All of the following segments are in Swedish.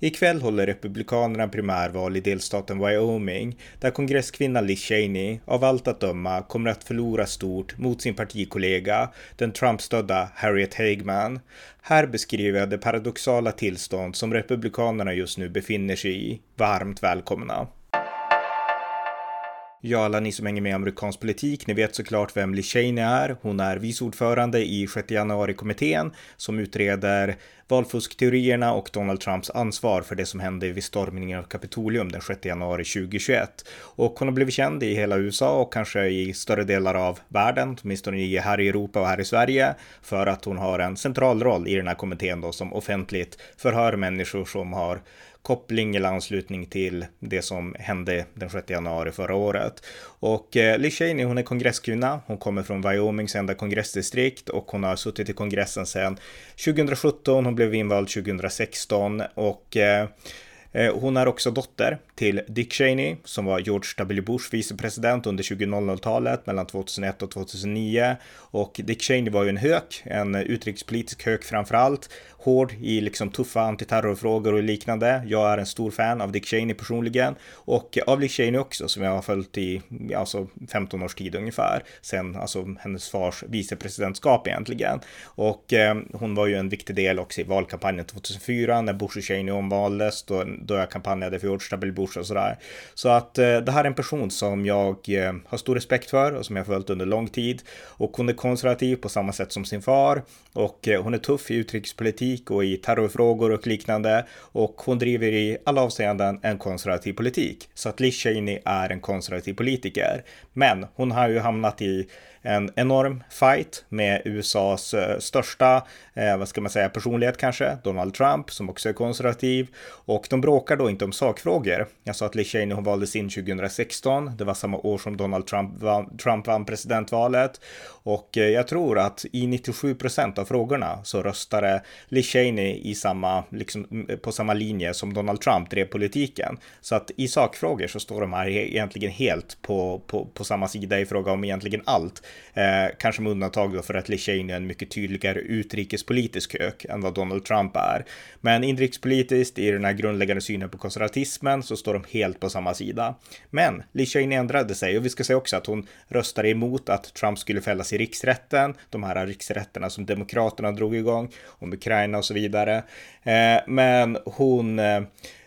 Ikväll håller Republikanerna primärval i delstaten Wyoming där kongresskvinnan Liz Cheney av allt att döma kommer att förlora stort mot sin partikollega, den Trump-stödda Harriet Hagman. Här beskriver jag det paradoxala tillstånd som Republikanerna just nu befinner sig i. Varmt välkomna! Ja, alla ni som hänger med i amerikansk politik, ni vet såklart vem Liz Cheney är. Hon är vice ordförande i 6 januari-kommittén som utreder valfuskteorierna och Donald Trumps ansvar för det som hände vid stormningen av Kapitolium den 6 januari 2021. Och hon har blivit känd i hela USA och kanske i större delar av världen, åtminstone här i Europa och här i Sverige, för att hon har en central roll i den här kommittén då som offentligt förhör människor som har koppling eller anslutning till det som hände den 6 januari förra året. Och eh, Liz Cheney, hon är kongresskvinna. Hon kommer från Wyomings enda kongressdistrikt och hon har suttit i kongressen sedan 2017. Hon blev invald 2016 och eh, eh, hon är också dotter till Dick Cheney som var George W. Bush vicepresident under 2000-talet mellan 2001 och 2009. Och Dick Cheney var ju en hök, en utrikespolitisk hök framför allt hård i liksom tuffa antiterrorfrågor och liknande. Jag är en stor fan av Dick Cheney personligen och av Dick Cheney också som jag har följt i alltså 15 års tid ungefär sen alltså hennes fars vicepresidentskap egentligen. Och eh, hon var ju en viktig del också i valkampanjen 2004 när Bush och Cheney omvaldes då, då jag kampanjade för George W. Bush och sådär. Så att eh, det här är en person som jag eh, har stor respekt för och som jag har följt under lång tid och hon är konservativ på samma sätt som sin far och eh, hon är tuff i utrikespolitik politik och i terrorfrågor och liknande. Och hon driver i alla avseenden en konservativ politik. Så att Liz Cheney är en konservativ politiker. Men hon har ju hamnat i en enorm fight med USAs eh, största, eh, vad ska man säga, personlighet kanske, Donald Trump, som också är konservativ. Och de bråkar då inte om sakfrågor. Jag sa att Liz Cheney hon valdes in 2016. Det var samma år som Donald Trump vann, Trump vann presidentvalet. Och eh, jag tror att i 97 procent av frågorna så röstade Liz Cheney i samma, liksom, på samma linje som Donald Trump drev politiken. Så att i sakfrågor så står de här e-, egentligen helt på, på, på samma sida i fråga om egentligen allt. Eh, kanske med undantag då för att Liz är en mycket tydligare utrikespolitisk hök än vad Donald Trump är. Men inrikespolitiskt, i den här grundläggande synen på konservatismen, så står de helt på samma sida. Men Liz ändrade sig och vi ska säga också att hon röstade emot att Trump skulle fällas i riksrätten, de här riksrätterna som Demokraterna drog igång, om Ukraina och så vidare. Eh, men hon eh,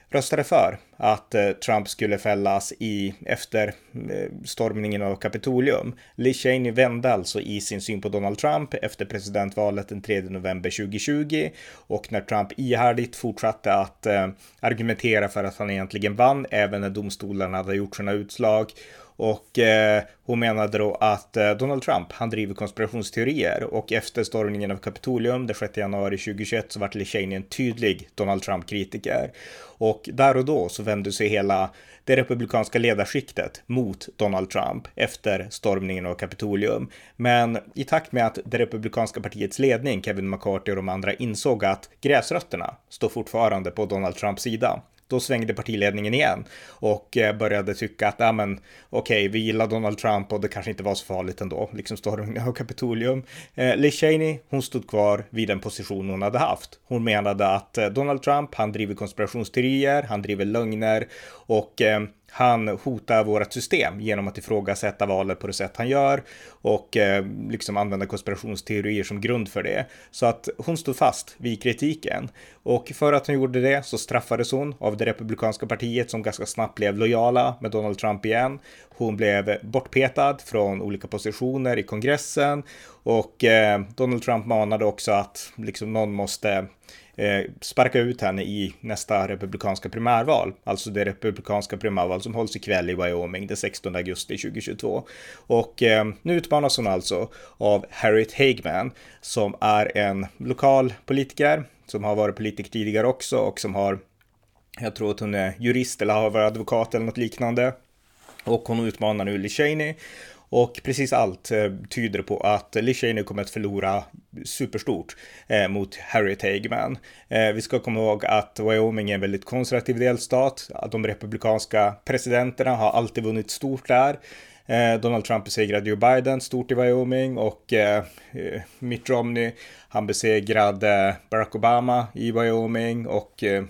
röstade för att eh, Trump skulle fällas i efter eh, stormningen av Kapitolium. Liz Cheney vände alltså i sin syn på Donald Trump efter presidentvalet den 3 november 2020 och när Trump ihärdigt fortsatte att eh, argumentera för att han egentligen vann även när domstolarna hade gjort sina utslag och eh, hon menade då att eh, Donald Trump, han driver konspirationsteorier och efter stormningen av Kapitolium den 6 januari 2021 så vart Liz en tydlig Donald Trump-kritiker. Och där och då så vände sig hela det republikanska ledarskiktet mot Donald Trump efter stormningen av Kapitolium. Men i takt med att det republikanska partiets ledning, Kevin McCarthy och de andra insåg att gräsrötterna står fortfarande på Donald Trumps sida då svängde partiledningen igen och eh, började tycka att, ja men okej, okay, vi gillar Donald Trump och det kanske inte var så farligt ändå, liksom stormningen av Kapitolium. Eh, Liz Cheney, hon stod kvar vid den position hon hade haft. Hon menade att eh, Donald Trump, han driver konspirationsteorier, han driver lögner och eh, han hotar vårt system genom att ifrågasätta valet på det sätt han gör och eh, liksom använda konspirationsteorier som grund för det. Så att hon stod fast vid kritiken. Och för att hon gjorde det så straffades hon av det republikanska partiet som ganska snabbt blev lojala med Donald Trump igen. Hon blev bortpetad från olika positioner i kongressen och eh, Donald Trump manade också att liksom någon måste Eh, sparka ut henne i nästa republikanska primärval, alltså det republikanska primärval som hålls ikväll i Wyoming den 16 augusti 2022. Och eh, nu utmanas hon alltså av Harriet Hagman som är en lokal politiker som har varit politiker tidigare också och som har jag tror att hon är jurist eller har varit advokat eller något liknande. Och hon utmanar nu Lee Cheney och precis allt eh, tyder på att Liz nu kommer att förlora superstort eh, mot Harriet Hageman. Eh, vi ska komma ihåg att Wyoming är en väldigt konservativ delstat. Att de republikanska presidenterna har alltid vunnit stort där. Eh, Donald Trump besegrade Joe Biden stort i Wyoming och eh, eh Mitt Romney han besegrade eh, Barack Obama i Wyoming och eh,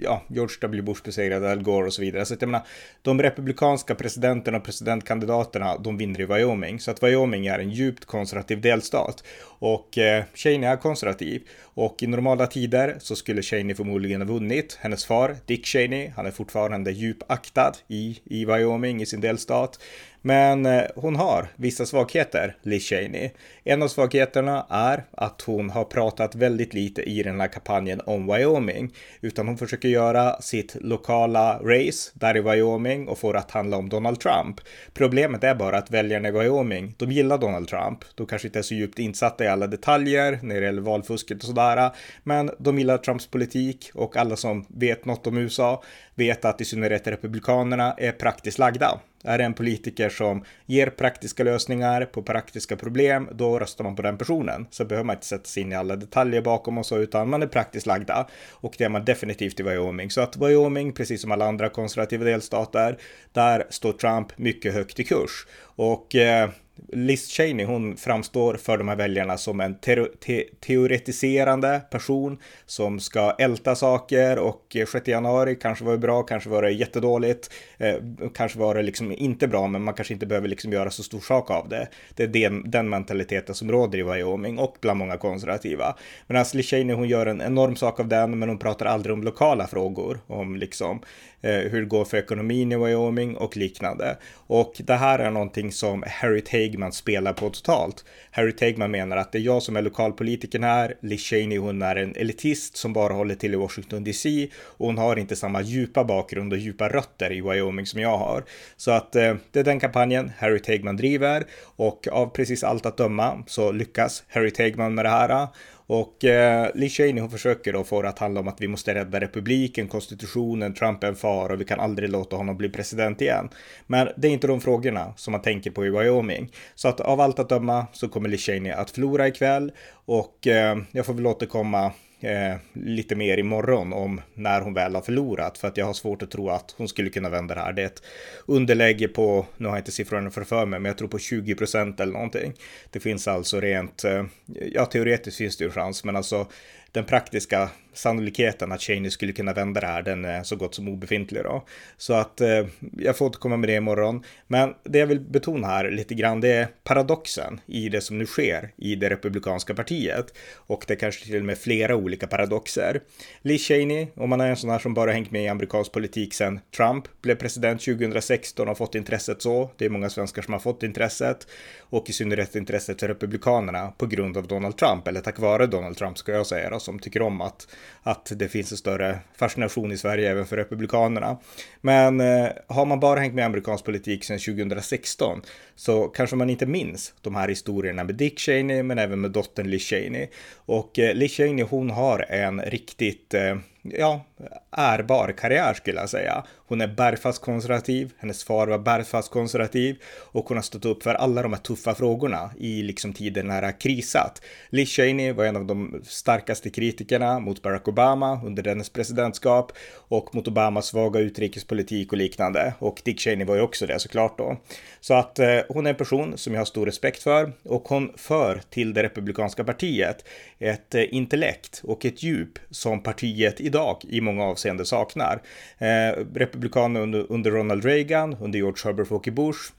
ja, George W. Bush besegrade Al Gore och så vidare. Så att jag menar, de republikanska presidenterna och presidentkandidaterna, de vinner i Wyoming. Så att Wyoming är en djupt konservativ delstat. Och eh, Cheney är konservativ. Och i normala tider så skulle Cheney förmodligen ha vunnit. Hennes far, Dick Cheney, han är fortfarande djupaktad i, i Wyoming, i sin delstat. Men eh, hon har vissa svagheter, Liz Cheney. En av svagheterna är att hon har pratat väldigt lite i den här kampanjen om Wyoming, utan hon försöker göra sitt lokala race där i Wyoming och får det att handla om Donald Trump. Problemet är bara att väljarna i Wyoming, de gillar Donald Trump. De kanske inte är så djupt insatta i alla detaljer när det gäller valfusket och sådär, men de gillar Trumps politik och alla som vet något om USA vet att i synnerhet republikanerna är praktiskt lagda. Är det en politiker som ger praktiska lösningar på praktiska problem, då röstar man på den personen. Så behöver man inte sätta sig in i alla detaljer bakom och så, utan man är praktiskt lagda. Och det är man definitivt i Wyoming. Så att Wyoming, precis som alla andra konservativa delstater, där står Trump mycket högt i kurs. Och eh, Liz Cheney, hon framstår för de här väljarna som en te te teoretiserande person som ska älta saker och eh, 6 januari kanske var det bra, kanske var det jättedåligt, eh, kanske var det liksom inte bra, men man kanske inte behöver liksom göra så stor sak av det. Det är den, den mentaliteten som råder i Wyoming och bland många konservativa. Men Liz Cheney, hon gör en enorm sak av den, men hon pratar aldrig om lokala frågor, om liksom Eh, Eh, hur det går för ekonomin i Wyoming och liknande. Och det här är någonting som Harry Tegman spelar på totalt. Harry Tegman menar att det är jag som är lokalpolitikern här, Liz Cheney hon är en elitist som bara håller till i Washington DC och hon har inte samma djupa bakgrund och djupa rötter i Wyoming som jag har. Så att eh, det är den kampanjen Harry Tegman driver och av precis allt att döma så lyckas Harry Tegman med det här och eh, Lee Cheney hon försöker då få det att handla om att vi måste rädda republiken, konstitutionen, Trump är en fara och vi kan aldrig låta honom bli president igen. Men det är inte de frågorna som man tänker på i Wyoming. Så att av allt att döma så kommer Lee Cheney att förlora ikväll och eh, jag får väl återkomma eh, lite mer imorgon om när hon väl har förlorat för att jag har svårt att tro att hon skulle kunna vända det här. Det är ett underläge på, nu har jag inte siffrorna för mig, men jag tror på 20 procent eller någonting. Det finns alltså rent, eh, ja teoretiskt finns det ju chans, men alltså den praktiska sannolikheten att Cheney skulle kunna vända det här, den är så gott som obefintlig då. Så att eh, jag får återkomma med det imorgon. Men det jag vill betona här lite grann, det är paradoxen i det som nu sker i det republikanska partiet. Och det kanske till och med flera olika paradoxer. Lee Cheney, om man är en sån här som bara hängt med i amerikansk politik sedan Trump blev president 2016 och fått intresset så. Det är många svenskar som har fått intresset och i synnerhet intresset för republikanerna på grund av Donald Trump, eller tack vare Donald Trump ska jag säga då, som tycker om att att det finns en större fascination i Sverige även för republikanerna. Men eh, har man bara hängt med amerikansk politik sedan 2016 så kanske man inte minns de här historierna med Dick Cheney men även med dottern Liz Cheney. Och eh, Liz Cheney hon har en riktigt eh, ja, ärbar karriär skulle jag säga. Hon är bergfast konservativ, hennes far var bergfast konservativ och hon har stått upp för alla de här tuffa frågorna i liksom tiden när det har krisat. Liz Cheney var en av de starkaste kritikerna mot Barack Obama under dennes presidentskap och mot Obamas svaga utrikespolitik och liknande. Och Dick Cheney var ju också det såklart då. Så att eh, hon är en person som jag har stor respekt för och hon för till det republikanska partiet ett eh, intellekt och ett djup som partiet idag i många avseenden saknar. Eh, Republikaner under, under Ronald Reagan, under George Herbert Walker Bush,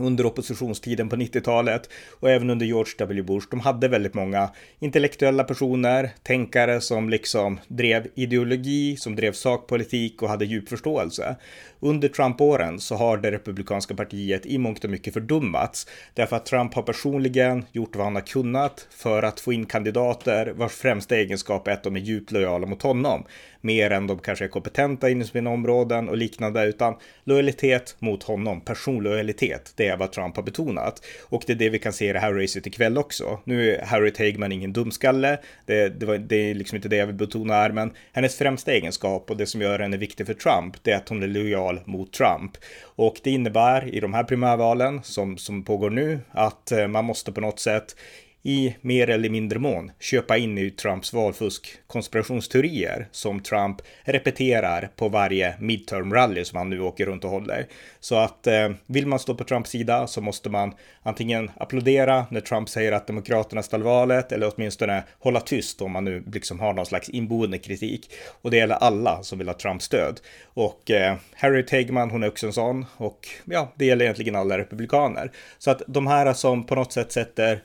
under oppositionstiden på 90-talet och även under George W. Bush. De hade väldigt många intellektuella personer, tänkare som liksom drev ideologi, som drev sakpolitik och hade djup förståelse. Under Trump-åren så har det republikanska partiet i mångt och mycket fördummats därför att Trump har personligen gjort vad han har kunnat för att få in kandidater vars främsta egenskap är att de är djupt lojala mot honom mer än de kanske är kompetenta inom sina områden och liknande, utan lojalitet mot honom, personlojalitet, det är vad Trump har betonat. Och det är det vi kan se i det här racet ikväll också. Nu är Harry Tegman ingen dumskalle, det, det, var, det är liksom inte det jag vill betona här, men hennes främsta egenskap och det som gör henne viktig för Trump, det är att hon är lojal mot Trump. Och det innebär i de här primärvalen som, som pågår nu att eh, man måste på något sätt i mer eller mindre mån köpa in i Trumps valfusk konspirationsteorier som Trump repeterar på varje midterm rally som han nu åker runt och håller. Så att eh, vill man stå på Trumps sida så måste man antingen applådera när Trump säger att demokraterna stal valet eller åtminstone hålla tyst om man nu liksom har någon slags inboende kritik. Och det gäller alla som vill ha Trumps stöd. Och eh, Harry Tegman, hon är också en sån och ja, det gäller egentligen alla republikaner. Så att de här som på något sätt sätter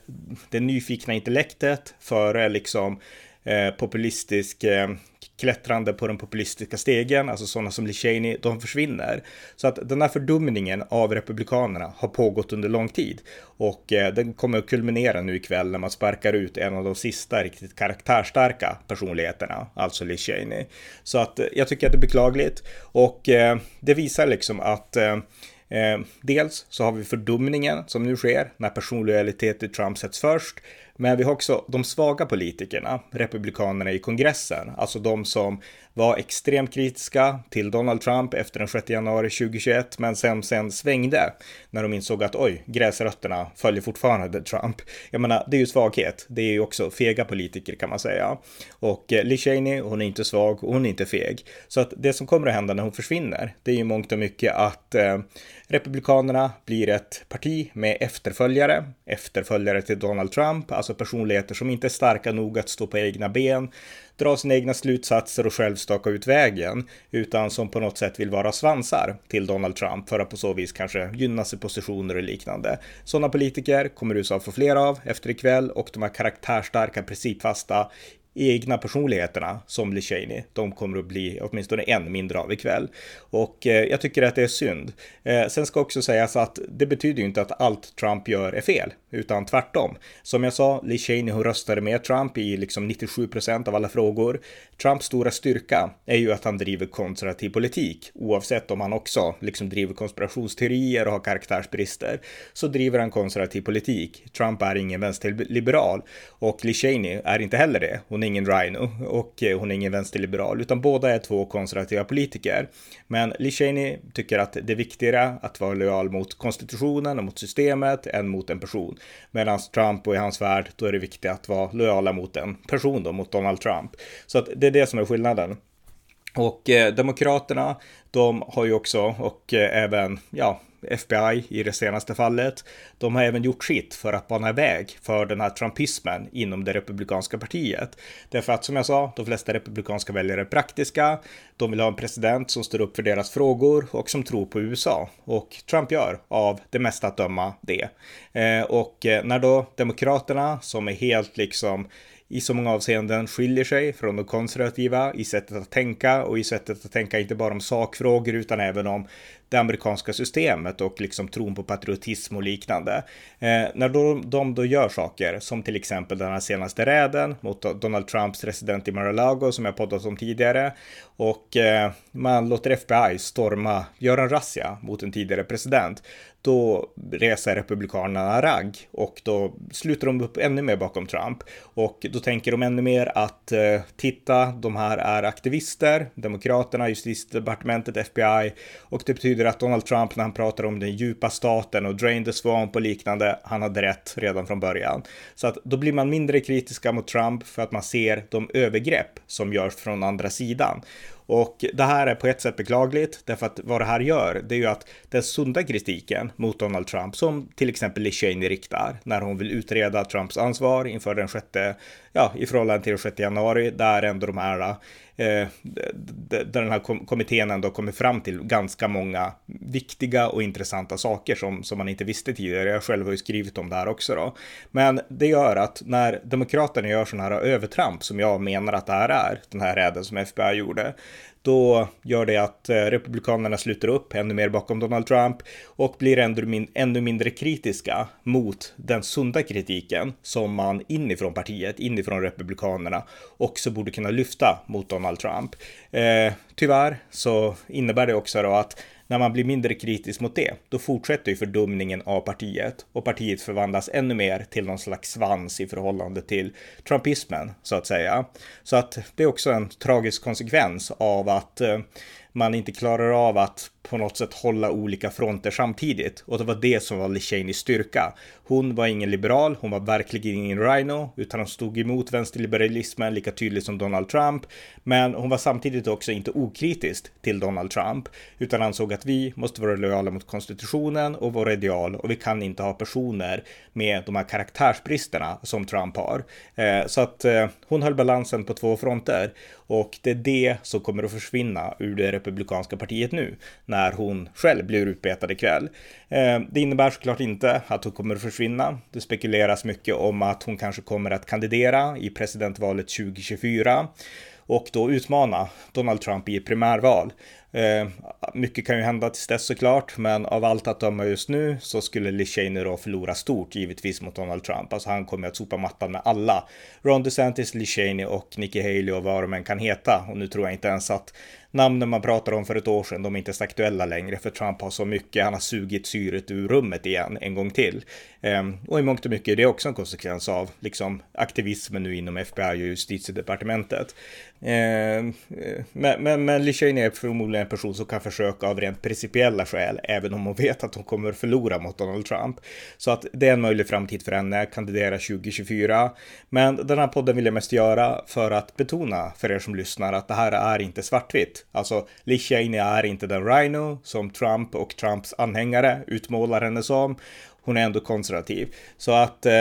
det nyfikna intellektet före liksom eh, populistisk eh, klättrande på den populistiska stegen, alltså sådana som Lee Cheney, de försvinner. Så att den här fördumningen av republikanerna har pågått under lång tid och eh, den kommer att kulminera nu ikväll när man sparkar ut en av de sista riktigt karaktärstarka personligheterna, alltså Lee Cheney. Så att eh, jag tycker att det är beklagligt och eh, det visar liksom att eh, Eh, dels så har vi fördumningen som nu sker när personlojalitet i Trump sätts först. Men vi har också de svaga politikerna, republikanerna i kongressen, alltså de som var extremt kritiska till Donald Trump efter den 6 januari 2021, men sen, sen svängde när de insåg att oj, gräsrötterna följer fortfarande Trump. Jag menar, det är ju svaghet. Det är ju också fega politiker kan man säga. Och eh, Liz Cheney, hon är inte svag och hon är inte feg. Så att det som kommer att hända när hon försvinner, det är ju mångt och mycket att eh, Republikanerna blir ett parti med efterföljare, efterföljare till Donald Trump, alltså personligheter som inte är starka nog att stå på egna ben, dra sina egna slutsatser och själv staka ut vägen, utan som på något sätt vill vara svansar till Donald Trump för att på så vis kanske gynna sig positioner och liknande. Sådana politiker kommer USA få fler av efter ikväll och de här karaktärstarka, principfasta egna personligheterna som Lishani. De kommer att bli åtminstone en mindre av ikväll. Och eh, jag tycker att det är synd. Eh, sen ska också sägas att det betyder ju inte att allt Trump gör är fel, utan tvärtom. Som jag sa, Lishani hon röstade med Trump i liksom 97 procent av alla frågor. Trumps stora styrka är ju att han driver konservativ politik, oavsett om han också liksom driver konspirationsteorier och har karaktärsbrister, så driver han konservativ politik. Trump är ingen vänsterliberal och Lishani är inte heller det. Hon är ingen rhino och eh, hon är ingen vänsterliberal, utan båda är två konservativa politiker. Men Lee Cheney tycker att det är viktigare att vara lojal mot konstitutionen och mot systemet än mot en person. Medan Trump och i hans värld, då är det viktigt att vara lojala mot en person då, mot Donald Trump. Så att det är det som är skillnaden. Och eh, Demokraterna, de har ju också, och eh, även, ja, FBI i det senaste fallet. De har även gjort sitt för att bana väg för den här trumpismen inom det republikanska partiet. Därför att som jag sa, de flesta republikanska väljare är praktiska. De vill ha en president som står upp för deras frågor och som tror på USA. Och Trump gör av det mesta att döma det. Eh, och eh, när då demokraterna som är helt liksom i så många avseenden skiljer sig från de konservativa i sättet att tänka och i sättet att tänka inte bara om sakfrågor utan även om det amerikanska systemet och liksom tron på patriotism och liknande. Eh, när de, de då gör saker som till exempel den här senaste räden mot Donald Trumps resident i Mar-a-Lago som jag poddat om tidigare. Och eh, man låter FBI storma, göra en razzia mot en tidigare president. Då reser republikanerna ragg och då sluter de upp ännu mer bakom Trump. Och då tänker de ännu mer att eh, titta, de här är aktivister, demokraterna, justitiedepartementet, FBI och det betyder att Donald Trump när han pratar om den djupa staten och drain the swamp och liknande, han hade rätt redan från början. Så att då blir man mindre kritiska mot Trump för att man ser de övergrepp som görs från andra sidan. Och det här är på ett sätt beklagligt, därför att vad det här gör, det är ju att den sunda kritiken mot Donald Trump, som till exempel Liz Cheney riktar, när hon vill utreda Trumps ansvar inför den sjätte, ja, i förhållande till den sjätte januari, där ändå de här eh, där den här kommittén ändå kommer fram till ganska många viktiga och intressanta saker som, som man inte visste tidigare. Jag själv har ju skrivit om det här också då. Men det gör att när Demokraterna gör sådana här övertramp som jag menar att det här är, den här räden som FBI gjorde, då gör det att eh, Republikanerna sluter upp ännu mer bakom Donald Trump och blir ännu, min ännu mindre kritiska mot den sunda kritiken som man inifrån partiet, inifrån Republikanerna också borde kunna lyfta mot Donald Trump. Eh, tyvärr så innebär det också då att när man blir mindre kritisk mot det, då fortsätter ju fördumningen av partiet och partiet förvandlas ännu mer till någon slags svans i förhållande till trumpismen så att säga. Så att det är också en tragisk konsekvens av att eh, man inte klarar av att på något sätt hålla olika fronter samtidigt. Och det var det som var Lishanis styrka. Hon var ingen liberal, hon var verkligen ingen rhino, utan hon stod emot vänsterliberalismen lika tydligt som Donald Trump. Men hon var samtidigt också inte okritisk till Donald Trump, utan ansåg att vi måste vara lojala mot konstitutionen och våra ideal och vi kan inte ha personer med de här karaktärsbristerna som Trump har. Eh, så att eh, hon höll balansen på två fronter och det är det som kommer att försvinna ur det republikanska partiet nu när hon själv blir utbetad ikväll. Eh, det innebär såklart inte att hon kommer att försvinna. Det spekuleras mycket om att hon kanske kommer att kandidera i presidentvalet 2024 och då utmana Donald Trump i ett primärval. Eh, mycket kan ju hända tills dess såklart, men av allt att döma just nu så skulle Liz Cheney då förlora stort givetvis mot Donald Trump. Alltså han kommer att sopa mattan med alla. Ron DeSantis, Liz Cheney och Nikki Haley och vad de än kan heta. Och nu tror jag inte ens att namnen man pratade om för ett år sedan, de är inte så aktuella längre för Trump har så mycket, han har sugit syret ur rummet igen en gång till. Ehm, och i mångt och mycket är det också en konsekvens av liksom aktivismen nu inom FBI och justitiedepartementet. Ehm, eh, men, men, men Liz är förmodligen en person som kan försöka av rent principiella skäl, även om hon vet att hon kommer förlora mot Donald Trump. Så att det är en möjlig framtid för henne, kandidera 2024. Men den här podden vill jag mest göra för att betona för er som lyssnar att det här är inte svartvitt. Alltså, Liz är inte den Rhino som Trump och Trumps anhängare utmålar henne som hon är ändå konservativ. Så att eh,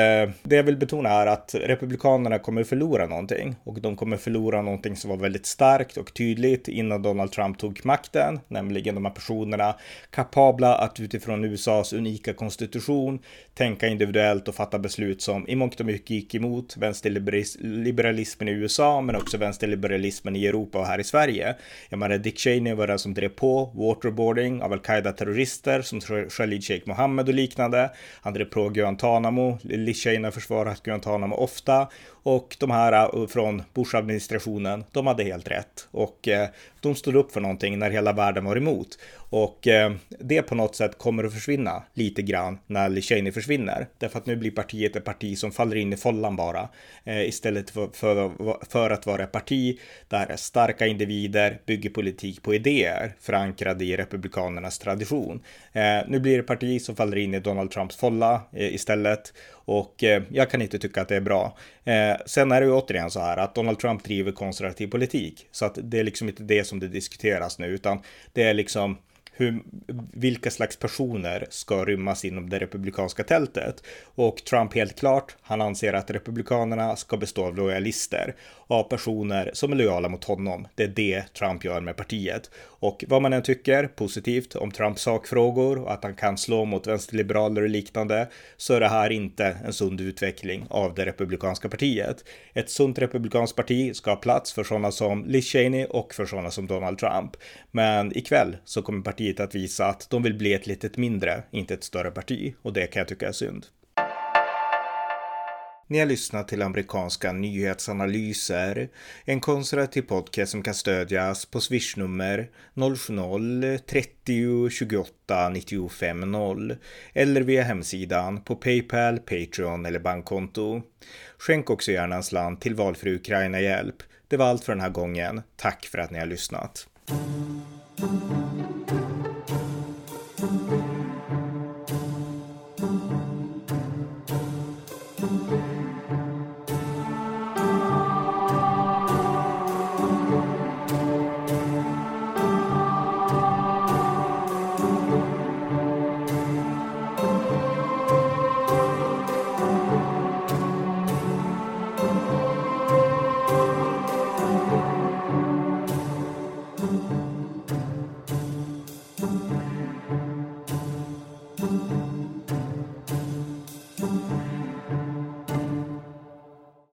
det jag vill betona är att Republikanerna kommer förlora någonting och de kommer förlora någonting som var väldigt starkt och tydligt innan Donald Trump tog makten, nämligen de här personerna kapabla att utifrån USAs unika konstitution tänka individuellt och fatta beslut som i mångt och mycket gick emot vänsterliberalismen i USA, men också vänsterliberalismen i Europa och här i Sverige. Jag menar, Dick Cheney var den som drev på waterboarding av al-Qaida-terrorister som Khalid Sheikh Mohammed och liknande. Han drev på Guantanamo. Liz försvarat Guantanamo ofta och de här eh, från Bush-administrationen, de hade helt rätt. Och eh, de stod upp för någonting när hela världen var emot. Och eh, det på något sätt kommer att försvinna lite grann när Liz Cheney försvinner. Därför att nu blir partiet ett parti som faller in i follan bara. Istället för, för, för, att vara ett parti där starka individer bygger politik på idéer förankrade i republikanernas tradition. nu blir det ett parti som faller in i Donald Trumps folla istället. Och eh, jag kan inte tycka att det är bra. Eh, sen är det ju återigen så här att Donald Trump driver konservativ politik. Så att det är liksom inte det som det diskuteras nu, utan det är liksom hur, vilka slags personer ska rymmas inom det republikanska tältet. Och Trump helt klart, han anser att republikanerna ska bestå av lojalister, av personer som är lojala mot honom. Det är det Trump gör med partiet. Och vad man än tycker positivt om Trumps sakfrågor och att han kan slå mot vänsterliberaler och liknande så är det här inte en sund utveckling av det republikanska partiet. Ett sunt republikanskt parti ska ha plats för sådana som Liz Cheney och för sådana som Donald Trump. Men ikväll så kommer partiet att visa att de vill bli ett litet mindre, inte ett större parti och det kan jag tycka är synd. Ni har lyssnat till amerikanska nyhetsanalyser, en konservativ podcast som kan stödjas på swishnummer 070-30 28 95 0 eller via hemsidan på Paypal, Patreon eller bankkonto. Skänk också gärna en slant till valfri Ukraina-hjälp. Det var allt för den här gången. Tack för att ni har lyssnat.